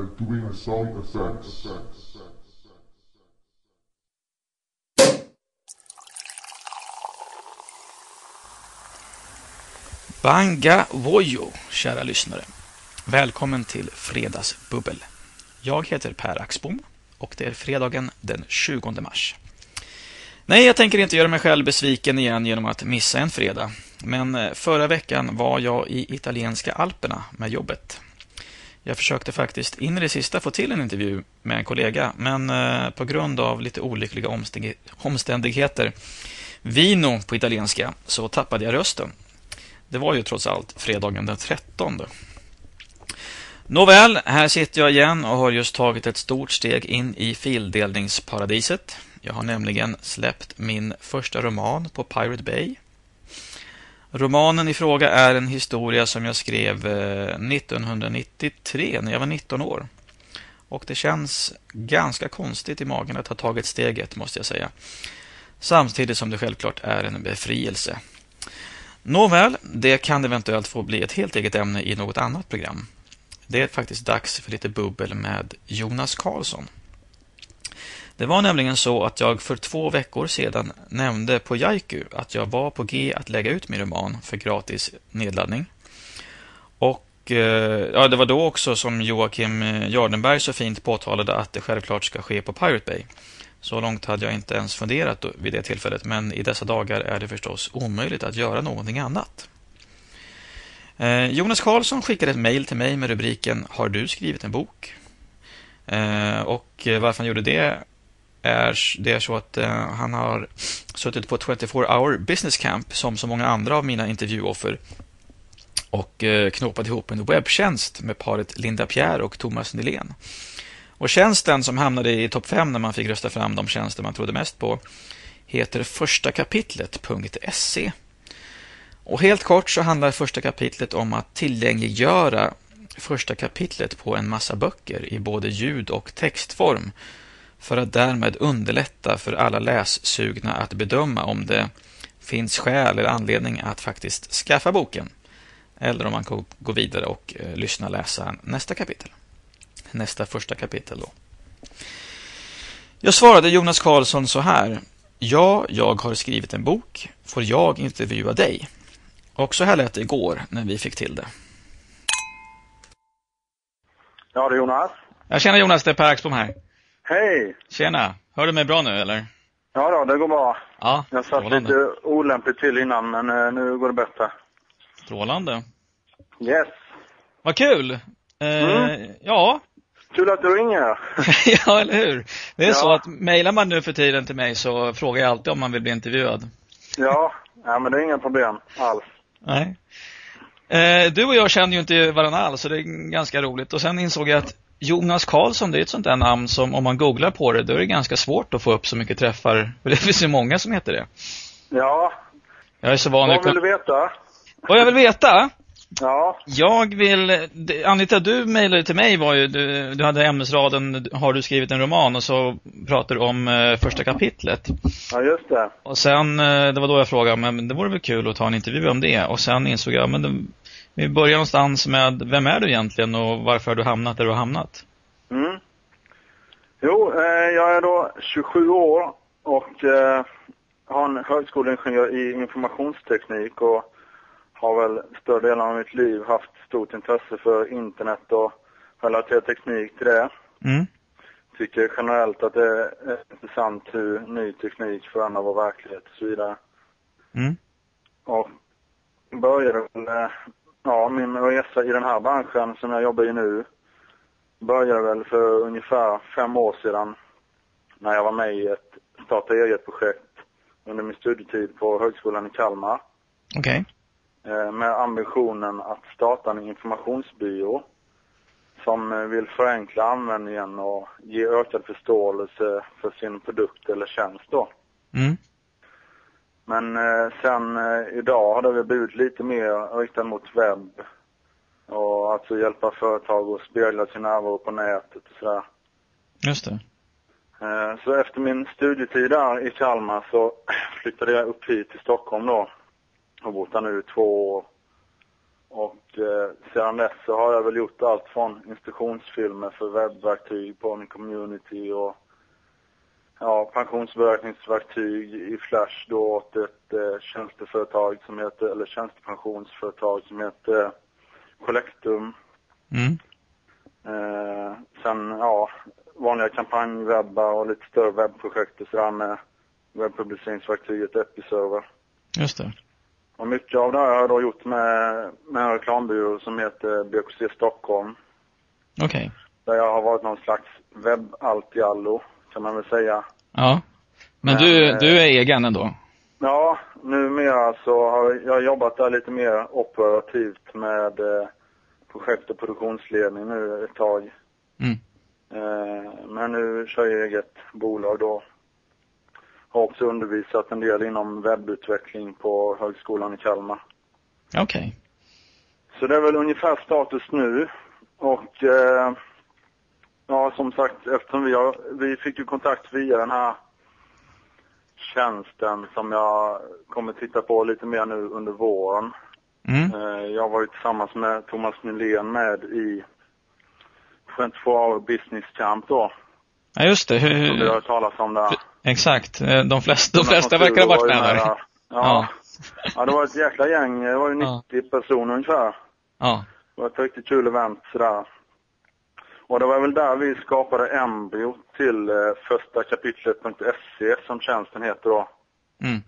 are doing sound effects. Banga Vojo, kära lyssnare. Välkommen till Fredagsbubbel. Jag heter Per Axbom och det är fredagen den 20 mars. Nej, jag tänker inte göra mig själv besviken igen genom att missa en fredag. Men eh, förra veckan var jag i italienska Alperna med jobbet. Jag försökte faktiskt in i det sista få till en intervju med en kollega, men eh, på grund av lite olyckliga omständigheter, vino på italienska, så tappade jag rösten. Det var ju trots allt fredagen den 13. Nåväl, här sitter jag igen och har just tagit ett stort steg in i fildelningsparadiset. Jag har nämligen släppt min första roman på Pirate Bay. Romanen i fråga är en historia som jag skrev eh, 1993 när jag var 19 år. Och det känns ganska konstigt i magen att ha tagit steget, måste jag säga. Samtidigt som det självklart är en befrielse. Nåväl, det kan eventuellt få bli ett helt eget ämne i något annat program. Det är faktiskt dags för lite bubbel med Jonas Karlsson. Det var nämligen så att jag för två veckor sedan nämnde på Jaiku att jag var på G att lägga ut min roman för gratis nedladdning. Och eh, ja, det var då också som Joakim eh, Jardenberg så fint påtalade att det självklart ska ske på Pirate Bay. Så långt hade jag inte ens funderat vid det tillfället, men i dessa dagar är det förstås omöjligt att göra någonting annat. Eh, Jonas Karlsson skickade ett mejl till mig med rubriken Har du skrivit en bok? Och varför han gjorde det är, det är så att eh, han har suttit på 24 hour business camp som så många andra av mina intervjuoffer och eh, knåpat ihop en webbtjänst med paret Linda Pierre och Thomas Nylén. Och tjänsten som hamnade i topp 5 när man fick rösta fram de tjänster man trodde mest på heter förstakapitlet.se. Och helt kort så handlar första kapitlet om att tillgängliggöra första kapitlet på en massa böcker i både ljud och textform för att därmed underlätta för alla lässugna att bedöma om det finns skäl eller anledning att faktiskt skaffa boken. Eller om man kan gå vidare och eh, lyssna och läsa nästa kapitel. Nästa första kapitel då. Jag svarade Jonas Karlsson så här. Ja, jag har skrivit en bok. Får jag intervjua dig? Och så här lät det igår när vi fick till det. Ja, det är Jonas. Jag känner Jonas, det är Per Axbom här. Hej! Tjena! Hör du mig bra nu eller? Ja då, det går bra. Ja, Jag satt lite olämpligt till innan, men eh, nu går det bättre. Strålande. Yes. Vad kul! Eh, Mm. Ja, Kul att du ringer. ja, eller hur? Det är Ja. så att mejlar man nu för tiden till mig så frågar jag alltid om man vill bli intervjuad. ja, ja, men det är inga problem alls. Nej. Eh, du och jag känner ju inte varandra alls, så det är ganska roligt. Och sen insåg jag att Jonas Karlsson, det är ett sånt där namn som om man googlar på det, då är det ganska svårt att få upp så mycket träffar. För det finns ju många som heter det. Ja, Jag är så van vad vill du veta? Vad jag vill veta? Ja, Jag vill... Anita, du mejlade till mig var ju, du, du hade ämnesraden Har du skrivit en roman? Och så pratar du om eh, första kapitlet. ja just det. Och sen, eh, det var då jag frågade, men det vore väl kul att ta en intervju om det. Och sen insåg jag, men det, vi börjar någonstans med, vem är du egentligen och varför har du hamnat där du har hamnat? Mm. Jo, eh, jag är då 27 år och eh, har en högskoleingenjör i informationsteknik och har väl större delen av mitt liv haft stort intresse för internet och relaterad teknik till det. Mm. Tycker generellt att det är intressant hur ny teknik förändrar vår verklighet och så vidare. Mm. Och började väl, eh, ja, min resa i den här branschen som jag jobbar i nu började väl för ungefär fem år sedan när jag var med i ett starta eget-projekt under min studietid på Högskolan i Kalmar Okej. eh, med ambitionen att starta en informationsbyrå som eh, vill förenkla användningen och ge ökad förståelse för sin produkt eller tjänst då. Mm. Men eh, sen eh, idag har det blivit lite mer riktat mot webb och alltså hjälpa företag att spegla sin närvaro på nätet och sådär. Just det. Eh, så efter min studietid där i Kalmar så flyttade jag upp hit till Stockholm då och bott där nu i två år. Och eh, sedan dess så har jag väl gjort allt från instruktionsfilmer för webbverktyg på min community och ja, pensionsberäkningsverktyg i Flash då åt ett eh, tjänsteföretag som heter, eller tjänstepensionsföretag som heter Collectum. Mm. Eh, sen, ja, vanliga kampanjwebbar och lite större webbprojekt och sådär med webbpubliceringsverktyget Episerver. Just det. Och mycket av det här har jag då gjort med, med en reklambyrå som heter BKC Stockholm. Okej. Där jag har varit någon slags webb-allt-jallo, kan man väl säga. Ja. Men Men, du, eh, du är egen ändå? Ja, numera så har jag jobbat där lite mer operativt med eh, projekt och produktionsledning nu ett tag. Mm. Eh, men nu kör jag eget bolag då. Har också undervisat en del inom webbutveckling på Högskolan i Kalmar. Okej. Så det är väl ungefär status nu. Och eh, ja, som sagt, eftersom vi, har, vi fick ju kontakt via den här tjänsten som jag kommer titta på lite mer nu under våren. Mm. Eh, jag var ju tillsammans med Thomas Nylén med i 24 Hour Business Camp då, Ja, just det. Hur, som vi har hört talas om där. Exakt. Eh, De flesta, de flesta verkar ha varit med där. Ja. Ja. ja, det var ett jäkla gäng. Det var ju Ja. 90 personer ungefär. Ja. Det var ett riktigt kul event sådär. Och det var väl där vi skapade embryo till eh, första kapitlet.se som tjänsten heter då. Mm.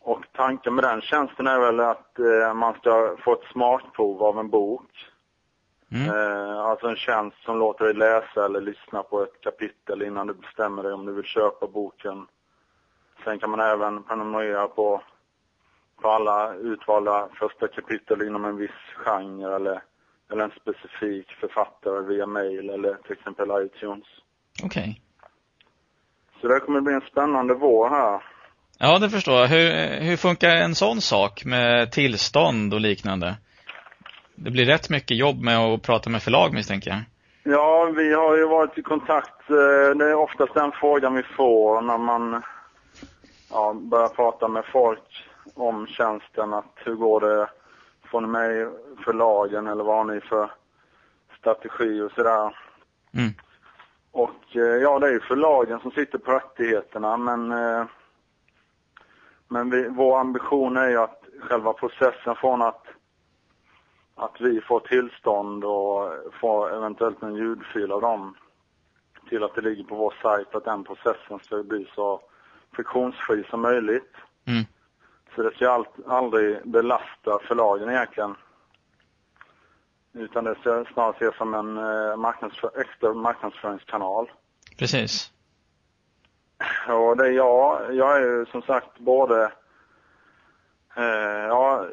Och tanken med den tjänsten är väl att eh, man ska få ett smakprov av en bok. Mm. Eh, alltså en tjänst som låter dig läsa eller lyssna på ett kapitel innan du bestämmer dig om du vill köpa boken. Sen kan man även prenumerera på, på alla utvalda första kapitel inom en viss genre eller, eller en specifik författare via mail eller till exempel iTunes. Okej. Så det kommer bli en spännande vår här. Ja, det förstår jag. Hur, hur funkar en sån sak med tillstånd och liknande? Det blir rätt mycket jobb med att prata med förlag misstänker jag. Ja, vi har ju varit i kontakt. eh, Det är oftast den frågan vi får när man ja, börjar prata med folk om tjänsten. Att hur går det? Får ni med i förlagen eller vad har ni för strategi och sådär? Mm. Och eh, ja, det är ju förlagen som sitter på rättigheterna men eh, men vi, vår ambition är ju att själva processen från att att vi får tillstånd och får eventuellt en ljudfil av dem till att det ligger på vår sajt, att den processen ska bli så friktionsfri som möjligt. Mm. Så det ska allt, aldrig belasta förlagen egentligen. Utan det ska snarare ses som en eh, marknadsför, extra marknadsföringskanal. Precis. Och det är jag, jag är ju som sagt både, eh, ja,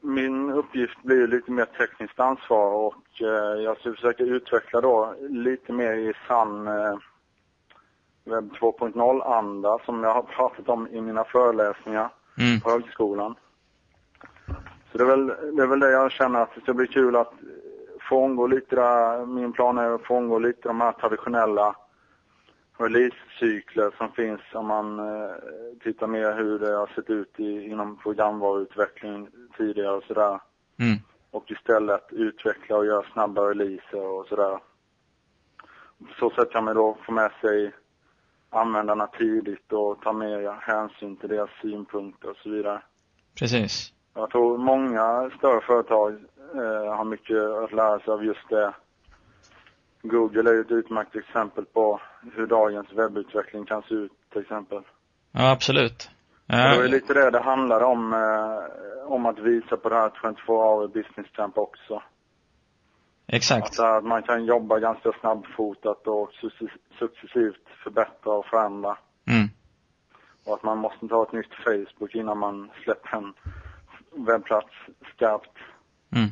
min uppgift blir lite mer tekniskt ansvar och eh, jag ska försöka utveckla då lite mer i sann eh, webb 2.0-anda som jag har pratat om i mina föreläsningar Mm. på högskolan. Så det är, väl, det är väl det jag känner att det ska bli kul att frångå lite där, min plan är att frångå lite de här traditionella releasecykler som finns om man eh, tittar mer hur det har sett ut i, inom programvaruutveckling tidigare och sådär. Mm. Och istället utveckla och göra snabba releaser och sådär. På så sätt kan man då få med sig användarna tidigt och ta mer hänsyn till deras synpunkter och så vidare. Precis. Jag tror många större företag eh, har mycket att lära sig av just det. Google är ju ett utmärkt exempel på hur dagens webbutveckling kan se ut till exempel. Ja, absolut. Det var ju Ja, lite det det handlade om, eh, om att visa på det här 24 hour business camp också. Exakt. Att, att man kan jobba ganska snabbfotat och succes- successivt förbättra och förändra. Mm. Och att man måste ha ett nytt Facebook innan man släpper en webbplats skarpt. Mm.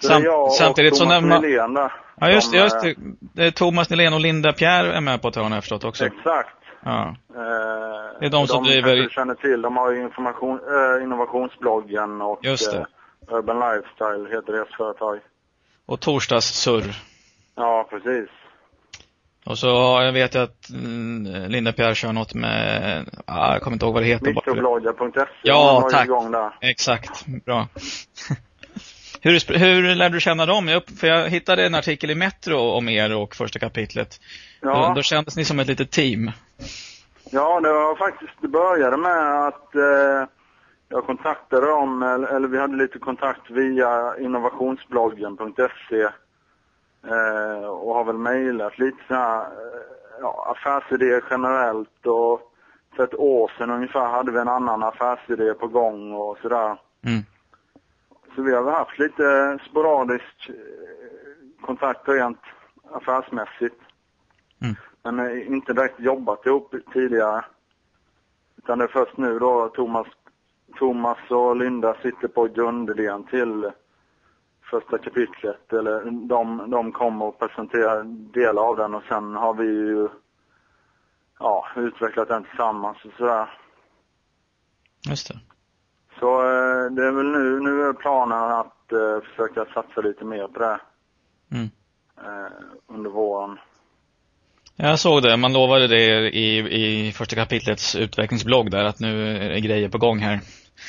Det Sam- samtidigt så Thomas nämna- Nylén. Ja, just, som, det, just eh, det. det. är Thomas Nylén och Linda Pierre är med på ett hörn jag förstått också. Exakt. Ja. Eh, Det är de som driver- kanske du känner till. De har ju information, eh, innovationsbloggen och Just det. eh, Urban Lifestyle heter deras företag. Och torsdags surr. Ja, precis. Och så jag vet jag att mm, Linda Pierre kör något med, ah, jag kommer inte ihåg vad det heter. Mikrobloggar.se Ja, tack. Exakt, bra. Hur, hur lärde du känna dem? Jag, för jag hittade en artikel i Metro om er och första kapitlet. Ja. Då, då kändes ni som ett litet team. Ja, det var faktiskt, det började med att eh, jag kontaktade dem, eller, vi hade lite kontakt via innovationsbloggen.se eh, och har väl mejlat lite så här, eh, ja, affärsidéer generellt och för ett år sedan ungefär hade vi en annan affärsidé på gång och sådär. Mm. Så vi har väl haft lite sporadisk eh, kontakt rent affärsmässigt. Mm. Men inte direkt jobbat ihop tidigare. Utan det är först nu då Thomas, Thomas och Linda sitter på grundidén till första kapitlet. Eller de, de kommer och presenterar delar av den och sen har vi ju ja, utvecklat den tillsammans och sådär. Just det. Så eh, det är väl nu, nu är planen att eh, försöka satsa lite mer på det Mm. eh, under våren. Jag såg det. Man lovade det i, i första kapitlets utvecklingsblogg där att nu är det grejer på gång här.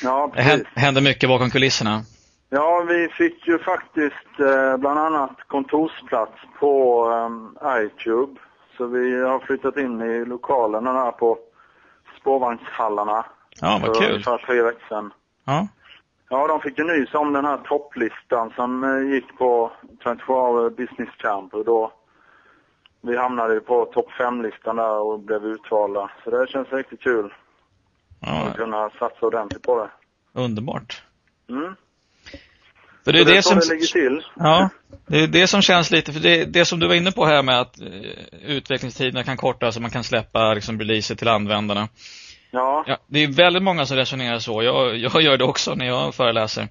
Ja, Det precis. händer mycket bakom kulisserna. Ja, vi fick ju faktiskt eh, bland annat kontorsplats på eh, iTube. Så vi har flyttat in i lokalerna där på spårvagnshallarna. Ja, vad för kul. ungefär tre veckor sedan. Ja. Ja, de fick ju nys om den här topplistan som eh, gick på 24 hour business camp och då vi hamnade ju på topp 5-listan där och blev utvalda. Så det känns riktigt kul ja att kunna satsa ordentligt på det. underbart. Mm. För det är det är det som... det ligger till. Ja, det är det som känns lite, för det, det som du var inne på här med att eh, utvecklingstiderna kan kortas och man kan släppa liksom releaser till användarna. Ja, Ja, det är väldigt många som resonerar så. Jag, jag gör det också när jag föreläser.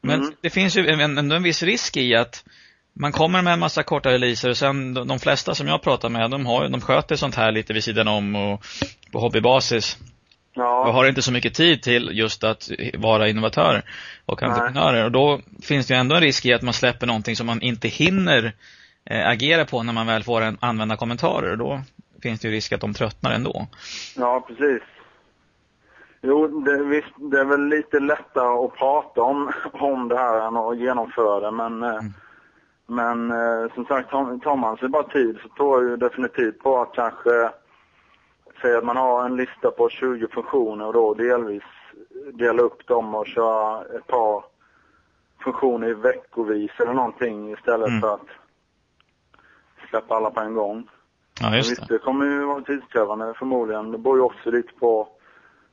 Men Mm. det finns ju en, ändå en viss risk i att man kommer med en massa korta releaser och sen de, de flesta som jag pratar med, de, har, de sköter sånt här lite vid sidan om och på hobbybasis. ja. Och har inte så mycket tid till just att vara innovatörer och Nej. entreprenörer. Och då finns det ju ändå en risk i att man släpper någonting som man inte hinner eh, agera på när man väl får en använda kommentarer. Och då finns det ju risk att de tröttnar ändå. Ja, precis. Jo, det, visst, det är väl lite lättare att prata om, om det här än att genomföra det, men, eh, men eh, som sagt, tar, man sig bara tid så tror jag ju definitivt på att kanske säga att man har en lista på 20 funktioner och då delvis dela upp dem och köra ett par funktioner i veckovis eller någonting istället Mm. för att släppa alla på en gång. Ja, just Visst, det. det kommer ju vara tidskrävande förmodligen. Det beror ju också lite på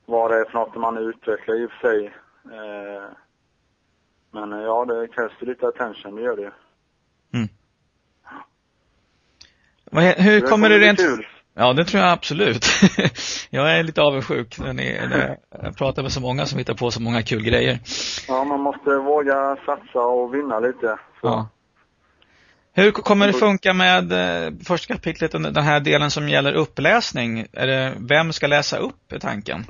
vad det är för något man utvecklar i och för sig. Eh, men eh, ja, det krävs ju lite attention, det gör det ju. Vad he- Hur kommer det rent... kul. Ja, det tror jag absolut. jag är lite avundsjuk när ni, när jag pratar med så många som hittar på så många kul grejer. Ja, man måste våga satsa och vinna lite. Så. Ja. Hur kommer det funka med eh, första kapitlet, den den här delen som gäller uppläsning? Är det, vem ska läsa upp, är tanken?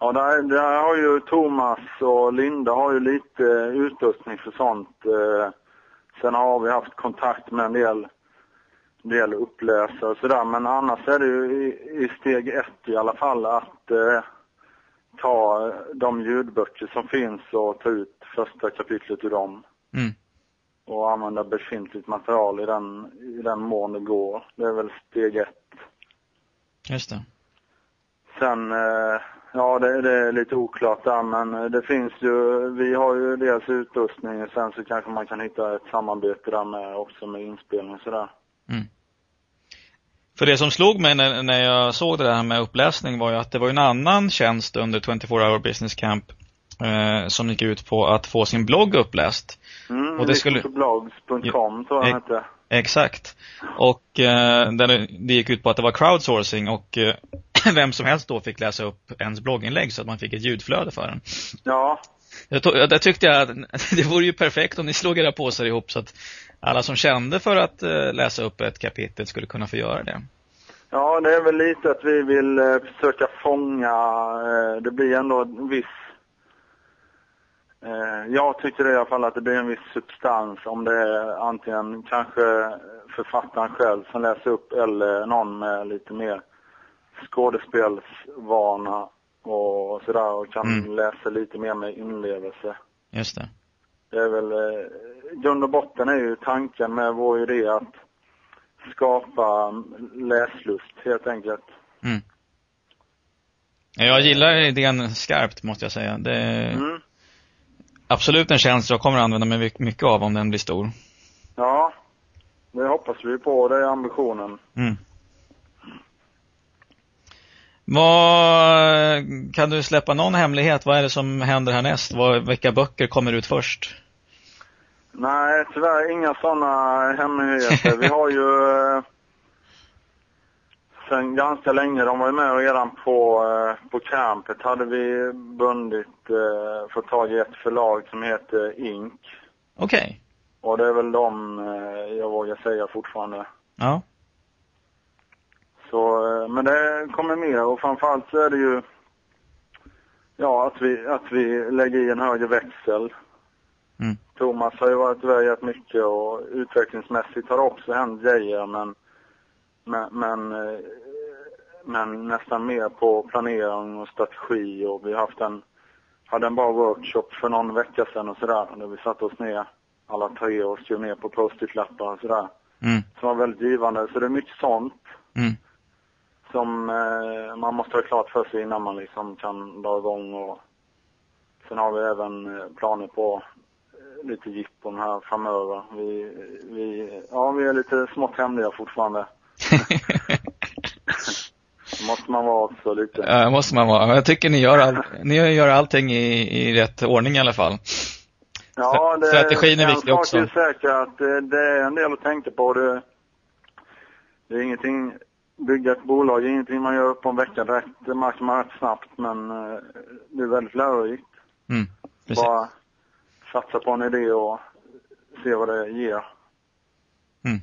Ja, där, där har ju Thomas och Linda har ju lite utrustning för sånt. Eh, sen har vi haft kontakt med en del, del uppläsare och sådär. Men annars är det ju i, i steg ett i alla fall att eh, ta de ljudböcker som finns och ta ut första kapitlet ur dem. Mm. Och använda befintligt material i den, i den mån det går. Det är väl steg ett. Just det. Sen, eh, ja det, det är lite oklart där men eh, det finns ju, vi har ju dels utrustning och sen så kanske man kan hitta ett samarbete där med också med inspelning och sådär. För det som slog mig när, när jag såg det där med uppläsning var ju att det var en annan tjänst under 24 Hour Business Camp eh, som gick ut på att få sin blogg uppläst. Mm, Och det skulle- blogs.com tror jag den hette. Exakt. Och eh, det, det gick ut på att det var crowdsourcing och eh, vem som helst då fick läsa upp ens blogginlägg så att man fick ett ljudflöde för den. Ja, Jag, to- där tyckte jag att det vore ju perfekt om ni slog era påsar ihop så att alla som kände för att eh, läsa upp ett kapitel skulle kunna få göra det. ja det är väl lite att vi vill eh, försöka fånga, eh, det blir ändå en viss Jag tycker i alla fall att det blir en viss substans om det är antingen kanske författaren själv som läser upp eller någon med lite mer skådespelsvana och sådär och kan Mm. läsa lite mer med inlevelse. Just det. Det är väl, eh, grund och botten är ju tanken med vår idé att skapa läslust helt enkelt. Mm. Jag gillar idén skarpt måste jag säga. Det är Mm. absolut en tjänst jag kommer att använda mig mycket av om den blir stor. Ja, det hoppas vi på. Det är ambitionen. Mm. Vad, kan du släppa någon hemlighet? Vad är det som händer härnäst? Vad, vilka böcker kommer ut först? Nej, tyvärr inga sådana hemligheter. Vi har ju eh, sen ganska länge, de var ju med redan på, eh, på campet, hade vi bundit, eh, fått tag i ett förlag som heter Ink. Okej. Och det är väl de eh, jag vågar säga fortfarande. Ja. Så, eh, men det kommer mer och framförallt så är det ju ja, att vi, att vi lägger i en högre växel. Mm. Thomas har ju varit iväg rätt mycket och utvecklingsmässigt har det också hänt grejer men, men, men, eh, men nästan mer på planering och strategi och vi har haft en, hade en bra workshop för någon vecka sedan och sådär där vi satte oss ner alla tre och skrev ner på post-it-lappar och sådär. Mm. Som var väldigt givande. Så det är mycket sånt Mm. Som eh, man måste ha klart för sig innan man liksom kan dra igång och sen har vi även eh, planer på eh, lite jippon här framöver. Vi, vi, ja, vi är lite smått hemliga fortfarande. Det måste man vara också lite. Ja, det måste man vara. Jag tycker ni gör, all, ni gör allting i, i rätt ordning i alla fall. Ja, det, strategin är en viktig sak också. är säker att det, det är en del att tänka på. Det, det är ingenting, bygga ett bolag är ingenting man gör på en vecka direkt. Det märker man rätt snabbt men eh, det är väldigt lärorikt. Mm. Precis. Bara satsa på en idé och se vad det ger. Mm.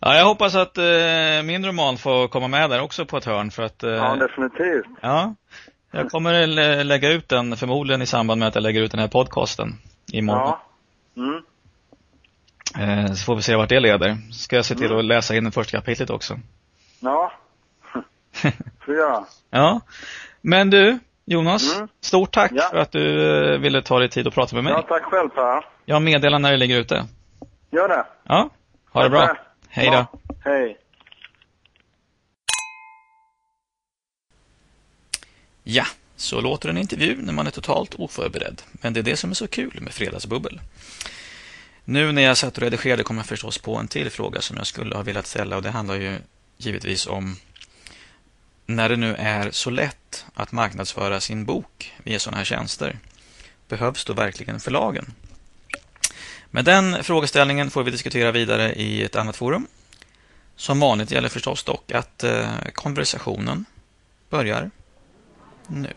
Ja, jag hoppas att eh, min roman får komma med där också på ett hörn för att eh, Ja, definitivt. ja, jag kommer lä- lägga ut den förmodligen i samband med att jag lägger ut den här podcasten imorgon. Ja. Mm. Eh, så får vi se vart det leder. Ska jag se till Mm. att läsa in det första kapitlet också. Ja. Får jag. Ja, men du Jonas, Mm. stort tack Ja. för att du eh, ville ta dig tid att prata med mig. Ja, tack själv Per. Jag meddelar när det ligger ute. Gör det. Ja, ha det bra. Tack. Hej då. Ja, Hej. Ja, så låter en intervju när man är totalt oförberedd. Men det är det som är så kul med Fredagsbubbel. Nu när jag satt och redigerade kom jag förstås på en till fråga som jag skulle ha velat ställa och det handlar ju givetvis om när det nu är så lätt att marknadsföra sin bok via sådana här tjänster. Behövs då verkligen förlagen? Men den frågeställningen får vi diskutera vidare i ett annat forum. Som vanligt gäller förstås dock att eh, konversationen börjar nu.